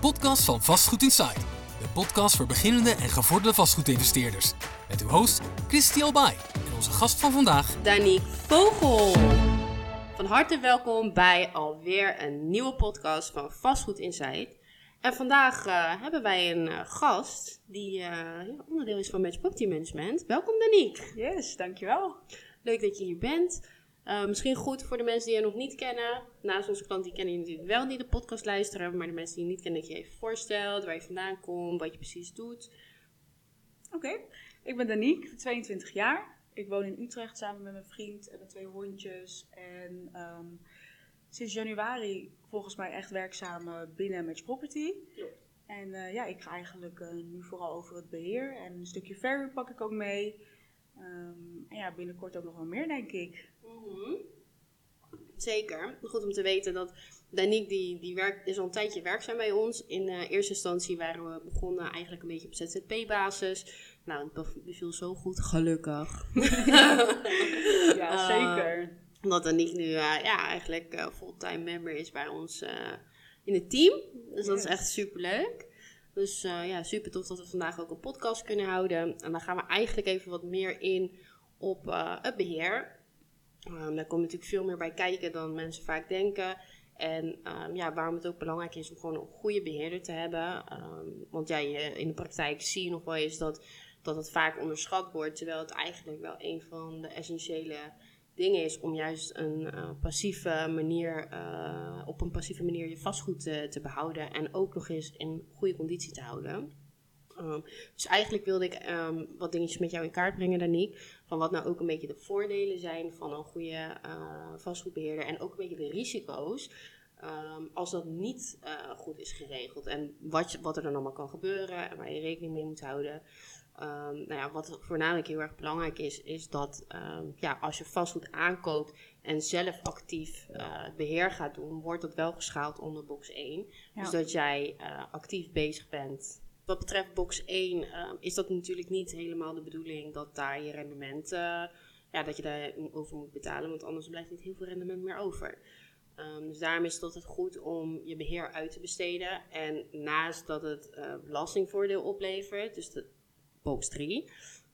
podcast van Vastgoed Inside. De podcast voor beginnende en gevorderde vastgoedinvesteerders. Met uw host Christy Albay en onze gast van vandaag, Danique Vogel. Van harte welkom bij alweer een nieuwe podcast van Vastgoed Inside. En vandaag eh, hebben wij een eh, gast die eh, ja, onderdeel is van Match Property Management. Welkom Danique. Yes, dankjewel. Leuk dat je hier bent. Uh, misschien goed voor de mensen die je nog niet kennen. Naast onze klanten die kennen je natuurlijk wel die de podcast luisteren. Maar de mensen die je niet kennen, dat je even voorstelt waar je vandaan komt, wat je precies doet. Oké, okay. ik ben Danique, 22 jaar. Ik woon in Utrecht samen met mijn vriend en mijn twee hondjes. En um, sinds januari volgens mij echt werkzaam binnen Match Property. Ja. En uh, ja, ik ga eigenlijk uh, nu vooral over het beheer. En een stukje verhuur pak ik ook mee. Um, en ja, binnenkort ook nog wel meer, denk ik. Mm -hmm. Zeker. Goed om te weten dat Danique die, die werkt, is al een tijdje werkzaam bij ons. In uh, eerste instantie waren we begonnen eigenlijk een beetje op ZZP-basis. Nou, het beviel zo goed, gelukkig. ja, zeker. Omdat Danique nu uh, ja, eigenlijk uh, fulltime member is bij ons in het team. Dus dat is echt superleuk. Dus uh, ja, super tof dat we vandaag ook een podcast kunnen houden. En dan gaan we eigenlijk even wat meer in op uh, het beheer. Um, daar komt natuurlijk veel meer bij kijken dan mensen vaak denken. En um, ja, waarom het ook belangrijk is om gewoon een goede beheerder te hebben. Um, want ja, je, in de praktijk zie je nog wel eens dat, dat het vaak onderschat wordt. Terwijl het eigenlijk wel een van de essentiële dingen is om juist een uh, passieve manier, uh, op een passieve manier je vastgoed te, te, behouden en ook nog eens in goede conditie te houden. Um, dus eigenlijk wilde ik um, wat dingetjes met jou in kaart brengen, Danique. Van wat nou ook een beetje de voordelen zijn van een goede uh, vastgoedbeheerder en ook een beetje de risico's. Um, als dat niet goed is geregeld en wat, wat er dan allemaal kan gebeuren en waar je rekening mee moet houden. Um, nou ja, wat voornamelijk heel erg belangrijk is, is dat um, ja, als je vastgoed aankoopt en zelf actief uh, het beheer gaat doen, wordt dat wel geschaald onder box 1. Ja. Dus dat jij uh, actief bezig bent. Wat betreft box 1 uh, is dat natuurlijk niet helemaal de bedoeling dat daar je rendement, uh, ja, dat je daar over moet betalen, want anders blijft niet heel veel rendement meer over. Um, dus daarom is het altijd goed om je beheer uit te besteden. En naast dat het belastingvoordeel oplevert, dus de box 3.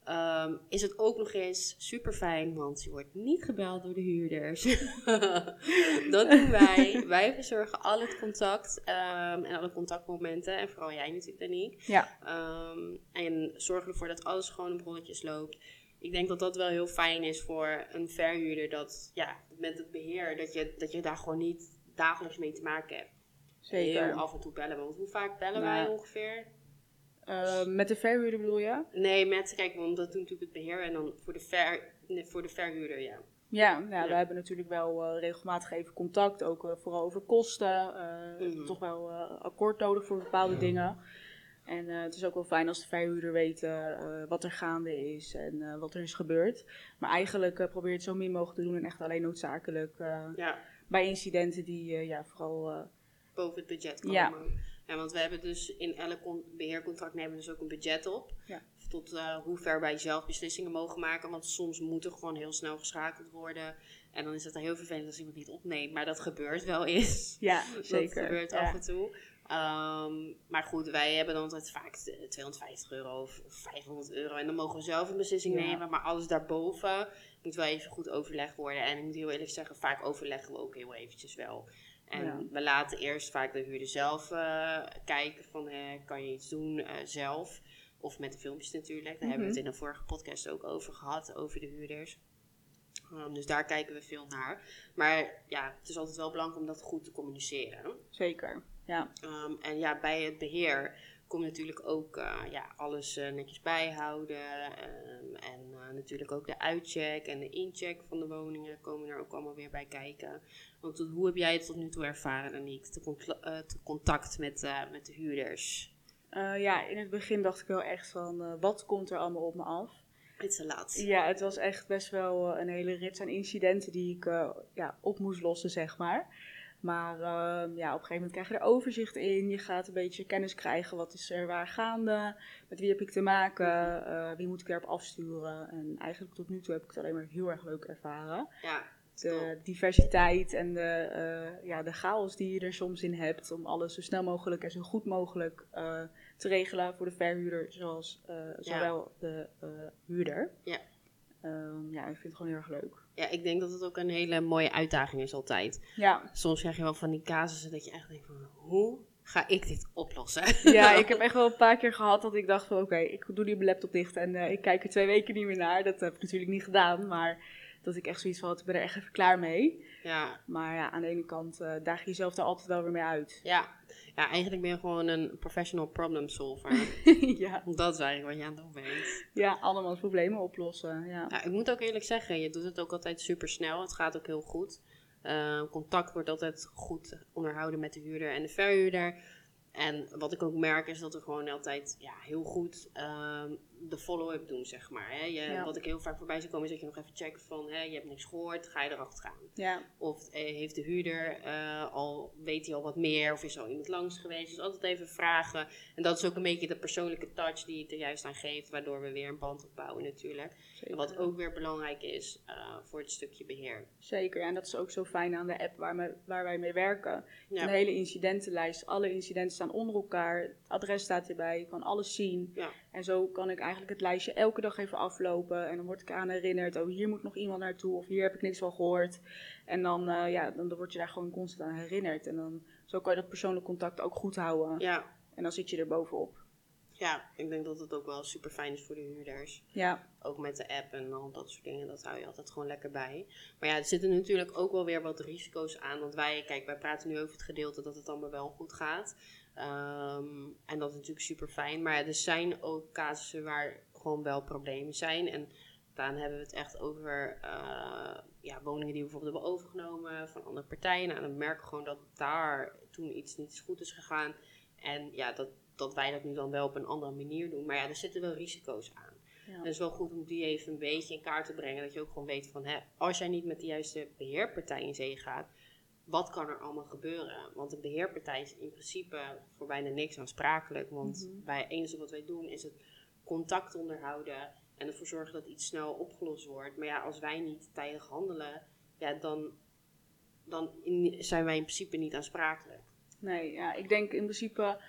Um, is het ook nog eens super fijn, want je wordt niet gebeld door de huurders. dat doen wij. wij verzorgen al het contact um, en alle contactmomenten. En vooral jij natuurlijk, Danique. Ja. Um, en zorgen ervoor dat alles gewoon op rolletjes loopt. Ik denk dat dat wel heel fijn is voor een verhuurder. Dat ja, met het beheer, dat je, dat je daar gewoon niet dagelijks mee te maken hebt. Zeker. Heel af en toe bellen. Want hoe vaak bellen wij ongeveer? Uh, met de verhuurder bedoel je? Nee, met, kijk, want dat doet natuurlijk het beheer en dan voor de, ver, voor de verhuurder, ja. Ja, nou, ja, we hebben natuurlijk wel uh, regelmatig even contact, ook uh, vooral over kosten. Mm -hmm. Toch wel akkoord nodig voor bepaalde dingen. En het is ook wel fijn als de verhuurder weet wat er gaande is en wat er is gebeurd. Maar eigenlijk probeer je het zo min mogelijk te doen en echt alleen noodzakelijk ja. bij incidenten die ja, vooral... Boven het budget komen. Ja. Ja, want we hebben dus in elk beheercontract nemen we dus ook een budget op. Ja. Tot uh, hoe ver wij zelf beslissingen mogen maken. Want soms moet er gewoon heel snel geschakeld worden. En dan is het heel vervelend als iemand niet opneemt. Maar dat gebeurt wel eens. Ja, zeker. Dat gebeurt ja. af en toe. Um, maar goed, wij hebben dan altijd vaak 250 euro of 500 euro. En dan mogen we zelf een beslissing Ja. nemen. Maar alles daarboven moet wel even goed overlegd worden. En ik moet heel eerlijk zeggen, vaak overleggen we ook heel eventjes wel. En Ja. we laten eerst vaak de huurder zelf eh, kijken van, eh, kan je iets doen eh, zelf? Of met de filmpjes natuurlijk. Daar hebben we het in de vorige podcast ook over gehad, over de huurders. Um, dus daar kijken we veel naar. Maar ja, het is altijd wel belangrijk om dat goed te communiceren. Zeker, ja. Um, en ja, bij het beheer komt natuurlijk ook ja, alles netjes bijhouden. Um, en natuurlijk ook de uitcheck en de incheck van de woningen komen er ook allemaal weer bij kijken. Want tot, hoe heb jij het tot nu toe ervaren, Danique? Te, te contact met, met de huurders? Uh, ja, in het begin dacht ik wel echt van, wat komt er allemaal op me af? Het is te laat. Ja, het was echt best wel een hele rits aan incidenten die ik ja, op moest lossen, zeg maar. Maar ehm, ja, op een gegeven moment krijg je er overzicht in. Je gaat een beetje kennis krijgen. Wat is er waar gaande? Met wie heb ik te maken? wie moet ik erop afsturen? En eigenlijk tot nu toe heb ik het alleen maar heel erg leuk ervaren. Ja. de diversiteit en de, eh, ja, de chaos die je er soms in hebt. Om alles zo snel mogelijk en zo goed mogelijk eh, te regelen voor de verhuurder, zoals eh, zowel de eh, huurder. Ja. Ehm, ja, ik vind het gewoon heel erg leuk. Ja, ik denk dat het ook een hele mooie uitdaging is altijd. Ja, Soms krijg je wel van die casussen dat je echt denkt van, hoe ga ik dit oplossen? ja, ik heb echt wel een paar keer gehad dat ik dacht van oké, ik doe die mijn laptop dicht en eh, ik kijk er twee weken niet meer naar. Dat heb ik natuurlijk niet gedaan, maar dat ik echt zoiets van, ik ben er echt even klaar mee. Ja, Maar ja, aan de ene kant eh daag je jezelf er altijd wel weer mee uit. ja. ja, eigenlijk ben je gewoon een professional problem solver. ja. dat is eigenlijk wat je aan het doen bent. ja, allemaal problemen oplossen. Ja. Ja, ik moet ook eerlijk zeggen, je doet het ook altijd super snel. Het gaat ook heel goed. Eh, contact wordt altijd goed onderhouden met de huurder en de verhuurder. En wat ik ook merk is dat we gewoon altijd ja, heel goed ehm, de follow-up doen, zeg maar. Hè. Je, Ja. Wat ik heel vaak voorbij zie komen is dat je nog even checkt van... Hè, je hebt niks gehoord, ga je erachteraan. ja. Of eh, heeft de huurder eh, al, weet hij al wat meer? Of is er al iemand langs geweest? Dus altijd even vragen. En dat is ook een beetje de persoonlijke touch die het er juist aan geeft. Waardoor we weer een band opbouwen natuurlijk. En wat ook weer belangrijk is eh, voor het stukje beheer. Zeker, en dat is ook zo fijn aan de app waar, me- waar wij mee werken. Ja. Een hele incidentenlijst, alle incidenten staan onder elkaar, het adres staat erbij, je kan alles zien. Ja. En zo kan ik eigenlijk het lijstje elke dag even aflopen en dan word ik aan herinnerd, oh hier moet nog iemand naartoe of hier heb ik niks van gehoord. En dan, eh, ja, dan, dan word je daar gewoon constant aan herinnerd. En dan, zo kan je dat persoonlijk contact ook goed houden. Ja. En dan zit je er bovenop. ja, ik denk dat het ook wel super fijn is voor de huurders. Ja, Ook met de app en al dat soort dingen, dat hou je altijd gewoon lekker bij. Maar ja, er zitten natuurlijk ook wel weer wat risico's aan. Want wij, kijk, wij praten nu over het gedeelte dat het allemaal wel goed gaat. Ehm, en dat is natuurlijk super fijn. Maar ja, er zijn ook casussen waar gewoon wel problemen zijn. En dan hebben we het echt over eh, ja, woningen die we bijvoorbeeld hebben overgenomen van andere partijen. Nou, dan merken we gewoon dat daar toen iets niet goed is gegaan. En ja, dat, dat wij dat nu dan wel op een andere manier doen. Maar ja, er zitten wel risico's aan. ja. En het is wel goed om die even een beetje in kaart te brengen. Dat je ook gewoon weet van, hè, als jij niet met de juiste beheerpartij in zee gaat, wat kan er allemaal gebeuren? Want een beheerpartij is in principe voor bijna niks aansprakelijk. Want Mhm. bij het enige wat wij doen is het contact onderhouden en ervoor zorgen dat iets snel opgelost wordt. Maar ja, als wij niet tijdig handelen, ja, dan, dan in- zijn wij in principe niet aansprakelijk. Nee, ja, ik denk in principe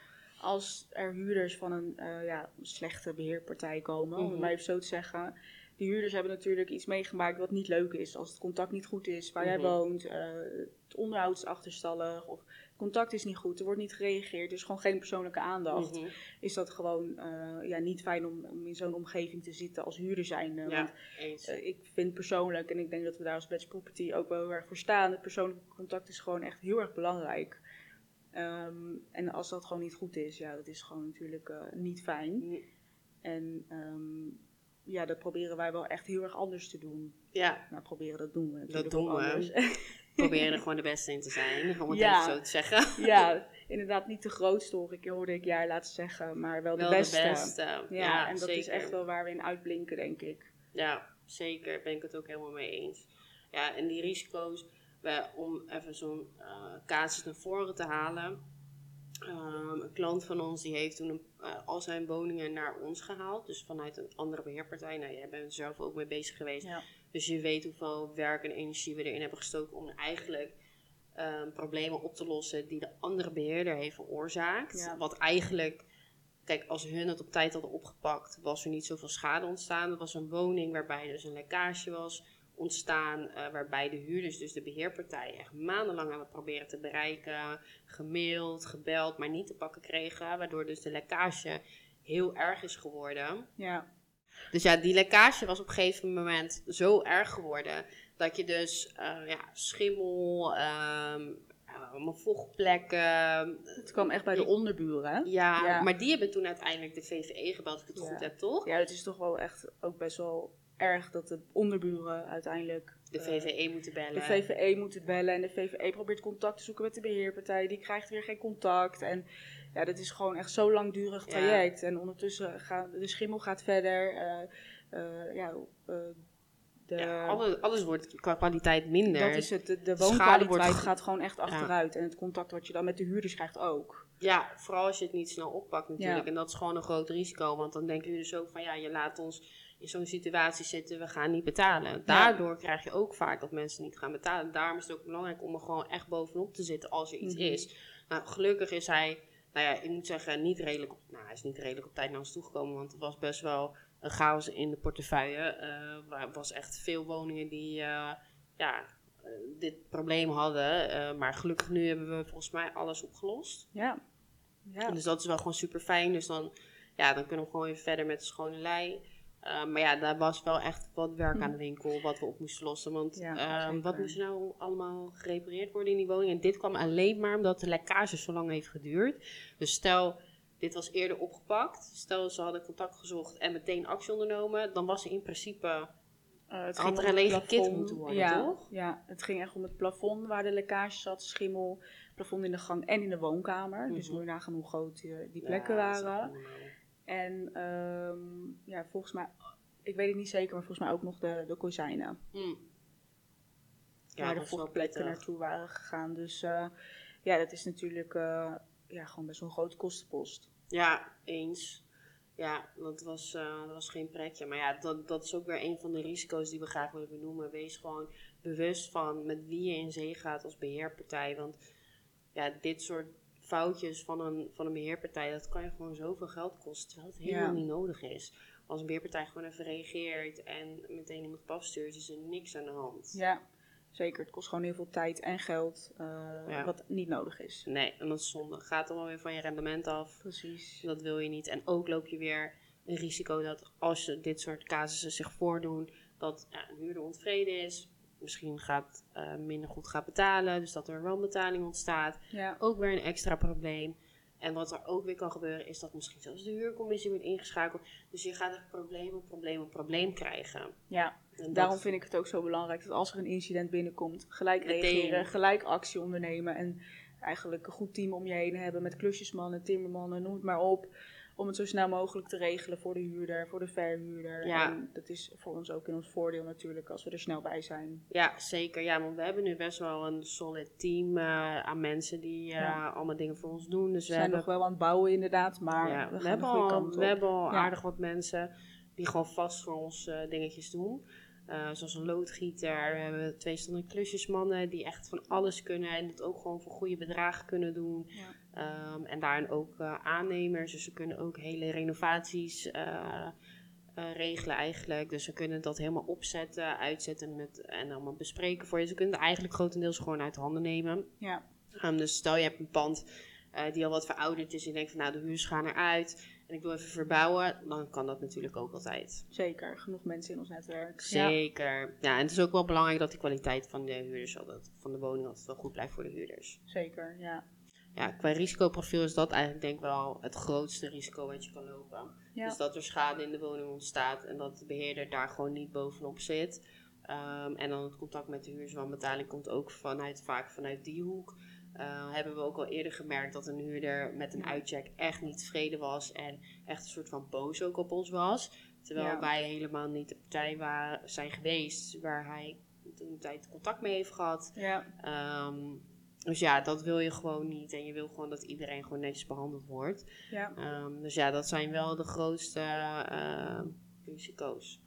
als er huurders van een eh, ja, slechte beheerpartij komen, om het Mhm. maar even zo te zeggen. Die huurders hebben natuurlijk iets meegemaakt wat niet leuk is. Als het contact niet goed is waar jij Mhm. woont, eh, het onderhoud is achterstallig of het contact is niet goed, er wordt niet gereageerd, er is gewoon geen persoonlijke aandacht. Mhm. Is dat gewoon eh, ja, niet fijn om, om in zo'n omgeving te zitten als huurder zijnde. Want Ja, eens. eh, ik vind persoonlijk, en ik denk dat we daar als Batch Property ook wel heel erg voor staan, het persoonlijke contact is gewoon echt heel erg belangrijk. Ehm, en als dat gewoon niet goed is, ja, dat is gewoon natuurlijk niet fijn. En ehm, ja, dat proberen wij wel echt heel erg anders te doen. Ja, Nou, proberen, dat doen we natuurlijk doen we. anders. proberen er gewoon de beste in te zijn, om het Ja. even zo te zeggen. ja, inderdaad niet de grootste, hoor ik, hoorde ik jaar laten zeggen, maar wel, Wel de beste. Ja, Ja, en dat is echt wel waar we in uitblinken, denk ik. Ja, zeker. Ben ik het ook helemaal mee eens. Ja, en die risico's, om even zo'n eh casus naar voren te halen. Ehm, een klant van ons die heeft toen een, eh, al zijn woningen naar ons gehaald. Dus vanuit een andere beheerpartij. Nou, jij bent er zelf ook mee bezig geweest. Ja. Dus je weet hoeveel werk en energie we erin hebben gestoken om eigenlijk ehm, problemen op te lossen die de andere beheerder heeft veroorzaakt. Ja. Wat eigenlijk, kijk, als hun het op tijd hadden opgepakt, was er niet zoveel schade ontstaan. Het was een woning waarbij dus een lekkage was ontstaan, eh, waarbij de huurders, dus de beheerpartij, echt maandenlang hebben proberen te bereiken, gemaild, gebeld, maar niet te pakken kregen, waardoor dus de lekkage heel erg is geworden. Ja, Dus ja, die lekkage was op een gegeven moment zo erg geworden dat je dus eh, ja, schimmel, eh, allemaal vochtplekken. het kwam echt bij de onderburen, hè? Ja, Ja. maar die hebben toen uiteindelijk de VVE gebeld, als ik het Ja. goed heb, toch? Ja, het is toch wel echt ook best wel erg dat de onderburen uiteindelijk De eh, VVE moeten bellen. de VVE moeten bellen. En de VVE probeert contact te zoeken met de beheerpartij. Die krijgt weer geen contact. En ja, dat is gewoon echt zo'n langdurig Ja. traject. En ondertussen gaat de schimmel gaat verder. eh, eh, ja, de, ja, alles, alles wordt qua kwaliteit minder. dat is het. De, de woonkwaliteit gaat gewoon echt achteruit. En het contact wat je dan met de huurders krijgt ook. Ja, vooral als je het niet snel oppakt natuurlijk. Ja. En dat is gewoon een groot risico. Want dan denken jullie dus ook van ja, je laat ons in zo'n situatie zitten, we gaan niet betalen. Daardoor krijg je ook vaak dat mensen niet gaan betalen. Daarom is het ook belangrijk om er gewoon echt bovenop te zitten als er iets Mhm. is. Nou, gelukkig is hij, nou ja, ik moet zeggen, niet redelijk op, nou, hij is niet redelijk op tijd naar ons toegekomen, want het was best wel een chaos in de portefeuille. Eh er was echt veel woningen die, eh, ja, eh, dit probleem hadden. Eh, maar gelukkig nu hebben we volgens mij alles opgelost. Ja. Ja. Dus dat is wel gewoon super fijn. Dus dan, ja, dan kunnen we gewoon weer verder met de schone lei. Eh, maar ja, daar was wel echt wat werk aan de winkel wat we op moesten lossen. Want Ja, eh, zeker. wat moest nou allemaal gerepareerd worden in die woning? En dit kwam alleen maar omdat de lekkage zo lang heeft geduurd. Dus stel, dit was eerder opgepakt. Stel, ze hadden contact gezocht en meteen actie ondernomen. Dan was er in principe Eh, het Had er een lege kit moeten worden, ja, toch? Ja, het ging echt om het plafond waar de lekkage zat, schimmel, plafond in de gang en in de woonkamer. Dus Mhm. moet je nagaan hoe groot die, die plekken Ja, waren. En ehm, ja, volgens mij, ik weet het niet zeker, maar volgens mij ook nog de, de kozijnen. Hm. waar dat de vochtplekken naartoe waren gegaan. Dus eh, ja, dat is natuurlijk eh, ja, gewoon best wel een grote kostenpost. Ja, eens. Ja, dat was, eh, dat was geen pretje. Maar ja, dat, dat is ook weer een van de risico's die we graag willen benoemen. Wees gewoon bewust van met wie je in zee gaat als beheerpartij. Want ja, dit soort foutjes van een, van een beheerpartij, dat kan je gewoon zoveel geld kosten. Terwijl het helemaal Ja. niet nodig is. Als een beheerpartij gewoon even reageert en meteen iemand op afstuurt, is er niks aan de hand. Ja, zeker. Het kost gewoon heel veel tijd en geld, eh, Ja. wat niet nodig is. Nee, en dat is zonde. Gaat allemaal weer van je rendement af. Precies. Dat wil je niet. En ook loop je weer een risico dat als dit soort casussen zich voordoen, dat ja, een huurder ontevreden is. Misschien gaat eh, minder goed gaat betalen, dus dat er wel betaling ontstaat. Ja, Ook weer een extra probleem. En wat er ook weer kan gebeuren, is dat misschien zelfs de huurcommissie wordt ingeschakeld. Dus je gaat echt probleem op probleem op probleem krijgen. ja. En dat- daarom vind ik het ook zo belangrijk dat als er een incident binnenkomt, gelijk reageren, gelijk actie ondernemen. En eigenlijk een goed team om je heen hebben met klusjesmannen, timmermannen, noem het maar op. Om het zo snel mogelijk te regelen voor de huurder, voor de verhuurder. Ja. En dat is voor ons ook in ons voordeel natuurlijk als we er snel bij zijn. Ja, zeker. Ja, want we hebben nu best wel een solid team eh, aan mensen die eh, Ja. allemaal dingen voor ons doen. Dus We we zijn hebben nog wel aan het bouwen inderdaad, maar ja, we hebben al, we hebben al aardig wat mensen die gewoon vast voor ons eh, dingetjes doen. Zoals een loodgieter. We hebben twee standaard klusjesmannen die echt van alles kunnen en het ook gewoon voor goede bedragen kunnen doen. Ehm, en daarin ook eh, aannemers. Dus ze kunnen ook hele renovaties eh, eh, regelen eigenlijk. Dus ze kunnen dat helemaal opzetten, uitzetten met, en allemaal bespreken voor je. Ze kunnen het eigenlijk grotendeels gewoon uit handen nemen. Ja. Ehm, dus stel je hebt een pand die al wat verouderd is en je denkt van nou de huurders gaan eruit en ik wil even verbouwen, dan kan dat natuurlijk ook altijd. Zeker, genoeg mensen in ons netwerk. Ja. Zeker. Ja, en het is ook wel belangrijk dat de kwaliteit van de huurders altijd, van de woning altijd wel goed blijft voor de huurders. Zeker, ja. Ja, qua risicoprofiel is dat eigenlijk denk ik wel het grootste risico wat je kan lopen. Ja. Dus dat er schade in de woning ontstaat en dat de beheerder daar gewoon niet bovenop zit. Ehm, en dan het contact met de huurderswanbetaling komt ook vanuit, vaak vanuit die hoek. Eh, hebben we ook al eerder gemerkt dat een huurder met een uitcheck echt niet tevreden was en echt een soort van boos ook op ons was. Terwijl Ja. wij helemaal niet de partij waren, zijn geweest waar hij toen tijd contact mee heeft gehad. Ja, Ehm, dus ja, dat wil je gewoon niet. En je wil gewoon dat iedereen gewoon netjes behandeld wordt. ja. Ehm, dus ja, dat zijn wel de grootste eh, risico's.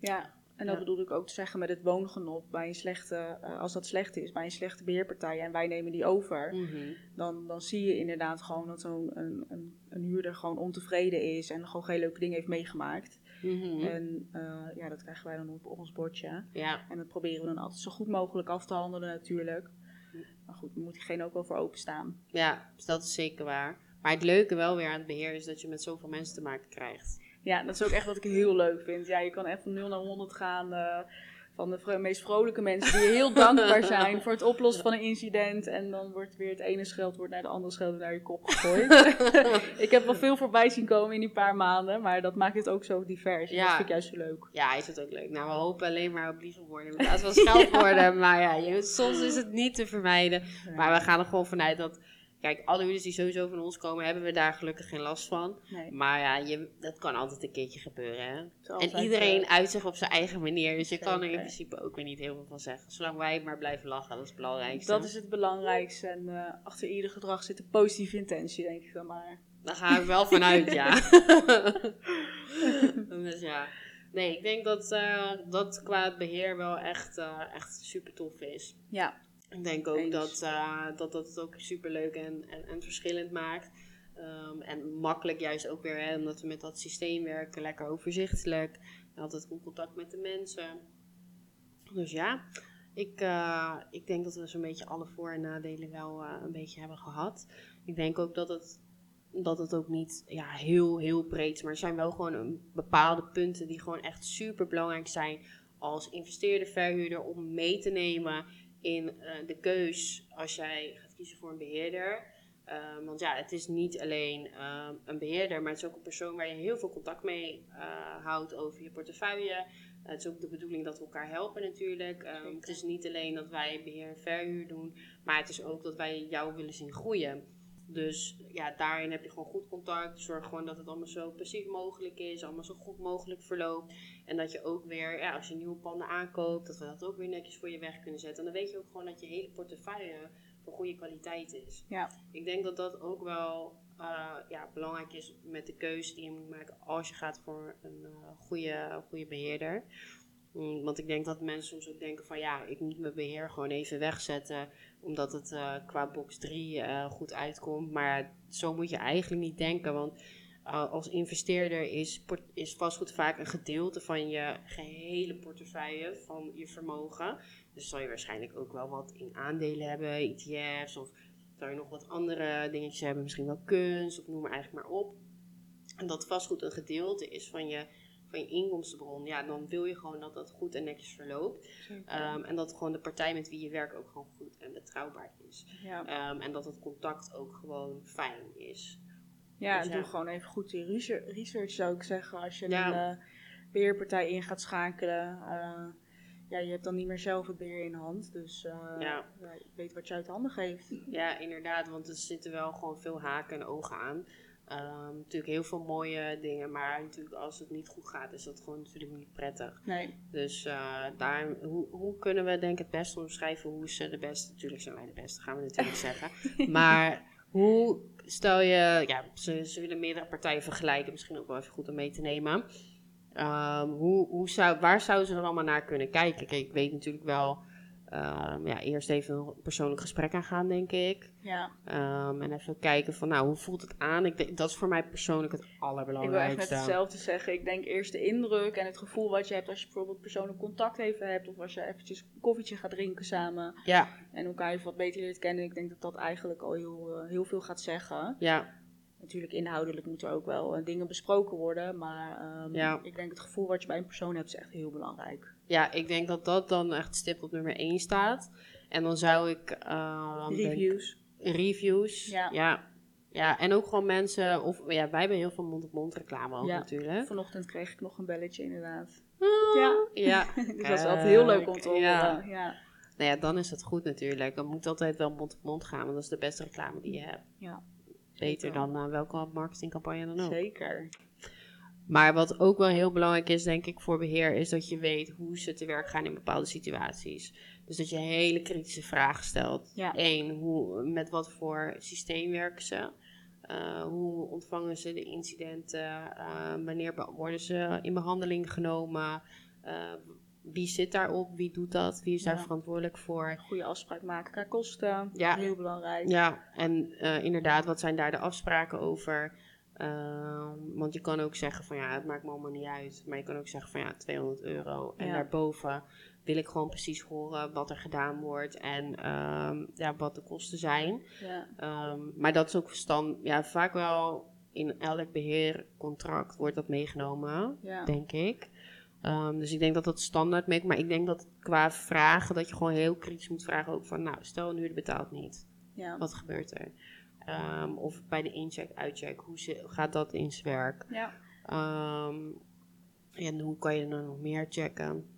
ja. En dat Ja. bedoelde ik ook te zeggen met het woongenot. Bij een slechte, eh, als dat slecht is, bij een slechte beheerpartij en wij nemen die over. Mhm. Dan, dan zie je inderdaad gewoon dat zo'n een, een, een huurder gewoon ontevreden is. En gewoon geen leuke dingen heeft meegemaakt. Mhm. En eh, ja, dat krijgen wij dan op, op ons bordje. Ja, En dat proberen we dan altijd zo goed mogelijk af te handelen natuurlijk. Maar goed, daar moet diegene ook wel voor openstaan. ja, dus dat is zeker waar. Maar het leuke wel weer aan het beheer is dat je met zoveel mensen te maken krijgt. Ja, dat is ook echt wat ik heel leuk vind. Ja, je kan echt van 0 naar 100 gaan. eh, van de vro- meest vrolijke mensen die heel dankbaar zijn voor het oplossen van een incident. En dan wordt weer het ene scheldwoord naar de andere scheldwoord naar je kop gegooid. ik heb wel veel voorbij zien komen in die paar maanden. Maar dat maakt het ook zo divers. En Ja. Dat vind ik juist zo leuk. Ja, is het ook leuk. Nou, we hopen alleen maar op lieve woorden in plaats van scheldwoorden. maar ja, je, soms is het niet te vermijden. Maar we gaan er gewoon vanuit dat... Kijk, alle huurders die sowieso van ons komen, hebben we daar gelukkig geen last van. Nee, Maar ja, je, dat kan altijd een keertje gebeuren, hè? en iedereen eh, uit zich op zijn eigen manier. Dus je kan er in principe ook weer niet heel veel van zeggen. Zolang wij maar blijven lachen, dat is het belangrijkste. dat is het belangrijkste. En eh, achter ieder gedrag zit een positieve intentie, denk ik dan maar. Daar ga ik wel vanuit, ja. dus ja. Nee, ik denk dat uh, dat qua het beheer wel echt, uh, echt super tof is. Ja. Ik denk ook dat, uh, dat dat het ook super leuk en, en, en verschillend maakt. Um, en makkelijk juist ook weer, hè, omdat we met dat systeem werken, lekker overzichtelijk. Altijd goed contact met de mensen. Dus ja, ik, ik denk dat we zo'n beetje alle voor- en nadelen wel een beetje hebben gehad. Ik denk ook dat het dat het ook niet ja, heel, heel breed is. Maar er zijn wel gewoon een bepaalde punten die gewoon echt super belangrijk zijn als investeerder, verhuurder om mee te nemen in uh, de keus als jij gaat kiezen voor een beheerder. Uh, want ja, het is niet alleen uh, een beheerder, maar het is ook een persoon waar je heel veel contact mee houdt over je portefeuille. het is ook de bedoeling dat we elkaar helpen natuurlijk. Um, het is niet alleen dat wij beheer en verhuur doen, maar het is ook dat wij jou willen zien groeien. Dus ja, daarin heb je gewoon goed contact. Zorg gewoon dat het allemaal zo passief mogelijk is. Allemaal zo goed mogelijk verloopt. En dat je ook weer, ja, als je nieuwe panden aankoopt, dat we dat ook weer netjes voor je weg kunnen zetten. En dan weet je ook gewoon dat je hele portefeuille van goede kwaliteit is. Ja. Ik denk dat dat ook wel uh, ja, belangrijk is met de keuze die je moet maken als je gaat voor een uh, goede, goede beheerder. Mm, want ik denk dat mensen soms ook denken van ja, ik moet mijn beheer gewoon even wegzetten omdat het uh, qua box 3 uh, goed uitkomt. Maar zo moet je eigenlijk niet denken, want uh, als investeerder is, is vastgoed vaak een gedeelte van je gehele portefeuille, van je vermogen. Dus zal je waarschijnlijk ook wel wat in aandelen hebben, ETF's of zou je nog wat andere dingetjes hebben, misschien wel kunst of noem maar eigenlijk maar op. En dat vastgoed een gedeelte is van je van je inkomstenbron, ja, dan wil je gewoon dat dat goed en netjes verloopt. Um, en dat gewoon de partij met wie je werkt ook gewoon goed en betrouwbaar is. Ja. Um, en dat het contact ook gewoon fijn is. Ja, Dus en doe gewoon even goed die research, research zou ik zeggen. Als je Ja. een uh, beheerpartij in gaat schakelen. Uh, ja, je hebt dan niet meer zelf het beheer in hand. Dus uh, Ja. je weet wat je uit de handen geeft. Ja, inderdaad, want er zitten wel gewoon veel haken en ogen aan. Um, natuurlijk heel veel mooie dingen, maar natuurlijk als het niet goed gaat, is dat gewoon natuurlijk niet prettig. Nee. Dus uh, daar, hoe, hoe kunnen we denk ik het beste omschrijven hoe ze de beste, natuurlijk zijn wij de beste, gaan we natuurlijk zeggen. Maar hoe stel je, ja, ze, ze willen meerdere partijen vergelijken, misschien ook wel even goed om mee te nemen. Um, hoe, hoe zou, waar zouden ze er allemaal naar kunnen kijken? Kijk, ik weet natuurlijk wel, um, ja, eerst even een persoonlijk gesprek aangaan, denk ik. Ja. Um, en even kijken van, nou, hoe voelt het aan? Ik denk, dat is voor mij persoonlijk het Ik wil echt allerbelangrijkste. hetzelfde zeggen. Ik denk eerst de indruk en het gevoel wat je hebt als je bijvoorbeeld persoonlijk contact even hebt. Of als je eventjes een koffietje gaat drinken samen. Ja, En elkaar even wat beter leert kennen. Ik denk dat dat eigenlijk al heel, eh, heel veel gaat zeggen. ja, Natuurlijk inhoudelijk moeten er ook wel eh, dingen besproken worden. Maar ehm, Ja. ik denk het gevoel wat je bij een persoon hebt is echt heel belangrijk. Ja, ik denk dat dat dan echt stip op nummer 1 staat. En dan zou ik... uh, Reviews. reviews. Ja. ja. Ja, en ook gewoon mensen, of ja, wij hebben heel veel mond-op-mond reclame ook Ja. natuurlijk. Vanochtend kreeg ik nog een belletje inderdaad. Ja. Ja. dus dat is altijd heel leuk om te horen. Ja. Ja. Nou ja, dan is het goed natuurlijk. Dan moet altijd wel mond-op-mond gaan, want dat is de beste reclame die je hebt. Ja. Beter dan uh, welke marketingcampagne dan ook. Zeker. Maar wat ook wel heel belangrijk is, denk ik, voor beheer, is dat je weet hoe ze te werk gaan in bepaalde situaties. Dus dat je hele kritische vragen stelt. Ja. Eén, hoe, met wat voor systeem werken ze? Uh, hoe ontvangen ze de incidenten? Uh, wanneer worden ze in behandeling genomen? Uh, wie zit daarop? Wie doet dat? Wie is daar Ja. verantwoordelijk voor? Goede afspraak maken qua kosten. Ja. Heel belangrijk. Ja, en eh, inderdaad, wat zijn daar de afspraken over? Ehm, want je kan ook zeggen van ja, het maakt me allemaal niet uit. Maar je kan ook zeggen van ja, 200 euro. En Ja. daarboven wil ik gewoon precies horen wat er gedaan wordt en ehm, ja, wat de kosten zijn. Ja. Ehm, maar dat is ook verstand, ja, vaak wel in elk beheercontract wordt dat meegenomen, Ja. denk ik. Dus ik denk dat dat standaard mee, maar ik denk dat qua vragen, dat je gewoon heel kritisch moet vragen ook van, nou, stel een huurder betaalt niet. Ja. Wat gebeurt er? Ehm, of bij de incheck, uitcheck, hoe zi- gaat dat in zijn werk? Ja. Ehm, en hoe kan je er nog meer checken?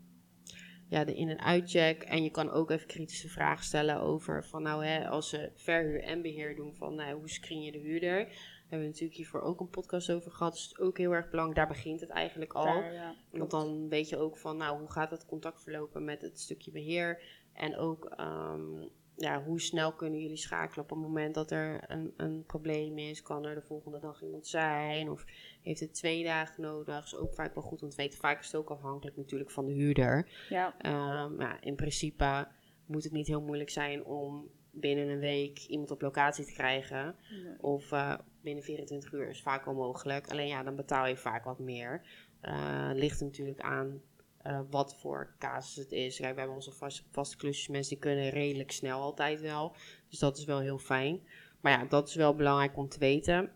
Ja, de in- en uitcheck. En je kan ook even kritische vragen stellen over van nou hè, als ze verhuur en beheer doen van nou, hoe screen je de huurder? Daar hebben we natuurlijk hiervoor ook een podcast over gehad. Dus het is ook heel erg belangrijk. Daar begint het eigenlijk al. Daar, ja. Want dan weet je ook van, nou, hoe gaat het contact verlopen met het stukje beheer. En ook, ehm, ja, hoe snel kunnen jullie schakelen op het moment dat er een, een probleem is? Kan er de volgende dag iemand zijn? Of heeft het twee dagen nodig? Dat is ook vaak wel goed, want weten vaak is het ook afhankelijk natuurlijk van de huurder. Ja, Ehm, ja, in principe moet het niet heel moeilijk zijn om binnen een week iemand op locatie te krijgen. Nee. Of eh, binnen 24 uur is vaak wel mogelijk. Alleen ja, dan betaal je vaak wat meer. Eh, ligt er natuurlijk aan eh, wat voor casus het is. Kijk, we hebben onze vast, vaste klusjes. Mensen die kunnen redelijk snel altijd wel. Dus dat is wel heel fijn. Maar ja, dat is wel belangrijk om te weten.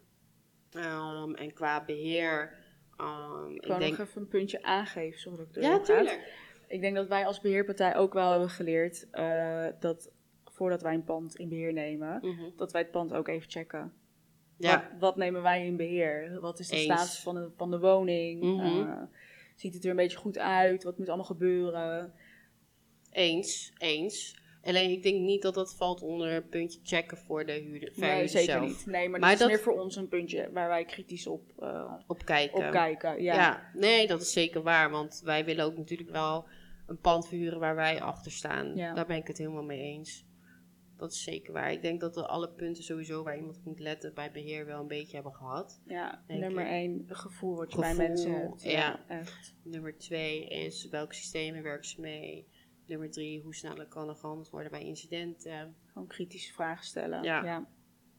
Ehm, en qua beheer... ehm, ik wou denk... nog even een puntje aangeven, sorry dat ik Ja, tuurlijk. Ik denk dat wij als beheerpartij ook wel hebben geleerd eh, dat voordat wij een pand in beheer nemen, Mhm. dat wij het pand ook even checken. Ja, Wat, wat nemen wij in beheer? Wat is de Eens. status van de, van de woning? Eh, ziet het er een beetje goed uit? Wat moet allemaal gebeuren? eens, eens. Alleen ik denk niet dat dat valt onder een puntje checken voor de huurder, Nee, zeker zelf. niet. Nee, maar, Maar dat is meer voor ons een puntje waar wij kritisch op, eh, Op kijken. op kijken. Ja. Ja. nee, dat is zeker waar. Want wij willen ook natuurlijk wel een pand verhuren waar wij achter staan. Ja. Daar ben ik het helemaal mee eens. Dat is zeker waar. Ik denk dat we alle punten sowieso waar iemand op moet letten bij beheer wel een beetje hebben gehad. Ja, nummer ik. één, gevoel wat je Gevoel, bij mensen hebt. ja. echt. Nummer twee is welke systemen werken ze mee. Nummer drie, hoe snel kan er gehandeld worden bij incidenten. Gewoon kritische vragen stellen. Ja. ja.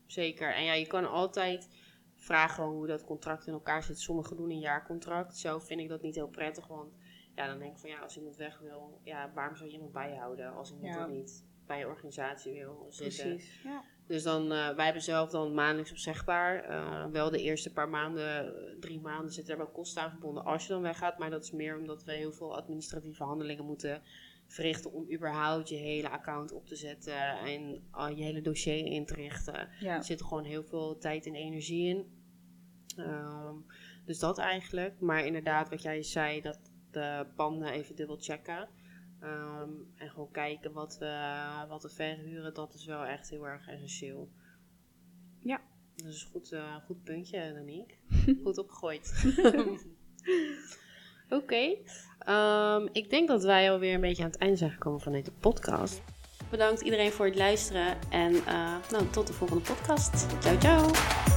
Zeker. En ja, je kan altijd vragen hoe dat contract in elkaar zit. Sommigen doen een jaarcontract. Zelf vind ik dat niet heel prettig, want ja, dan denk ik van ja, als iemand weg wil, ja, waarom zou je iemand bijhouden als iemand Ja. er niet bij je organisatie wil zitten? Precies. Ja. Dus dan, eh, wij hebben zelf dan maandelijks opzegbaar. Eh, wel de eerste paar maanden, drie maanden zitten er wel kosten aan verbonden als je dan weggaat. Maar dat is meer omdat we heel veel administratieve handelingen moeten verrichten om überhaupt je hele account op te zetten en al je hele dossier in te richten. Ja. Er zit gewoon heel veel tijd en energie in. Ehm, dus dat eigenlijk. Maar inderdaad, wat jij zei, dat de panden even dubbel checken. Ehm, en gewoon kijken wat we, wat we verhuren, dat is wel echt heel erg essentieel. Ja. Dat is een goed, eh, goed puntje, Danique. goed opgegooid. Oké. Ehm, ik denk dat wij alweer een beetje aan het einde zijn gekomen van deze podcast. Bedankt iedereen voor het luisteren. En eh, nou, tot de volgende podcast. Ciao, ciao.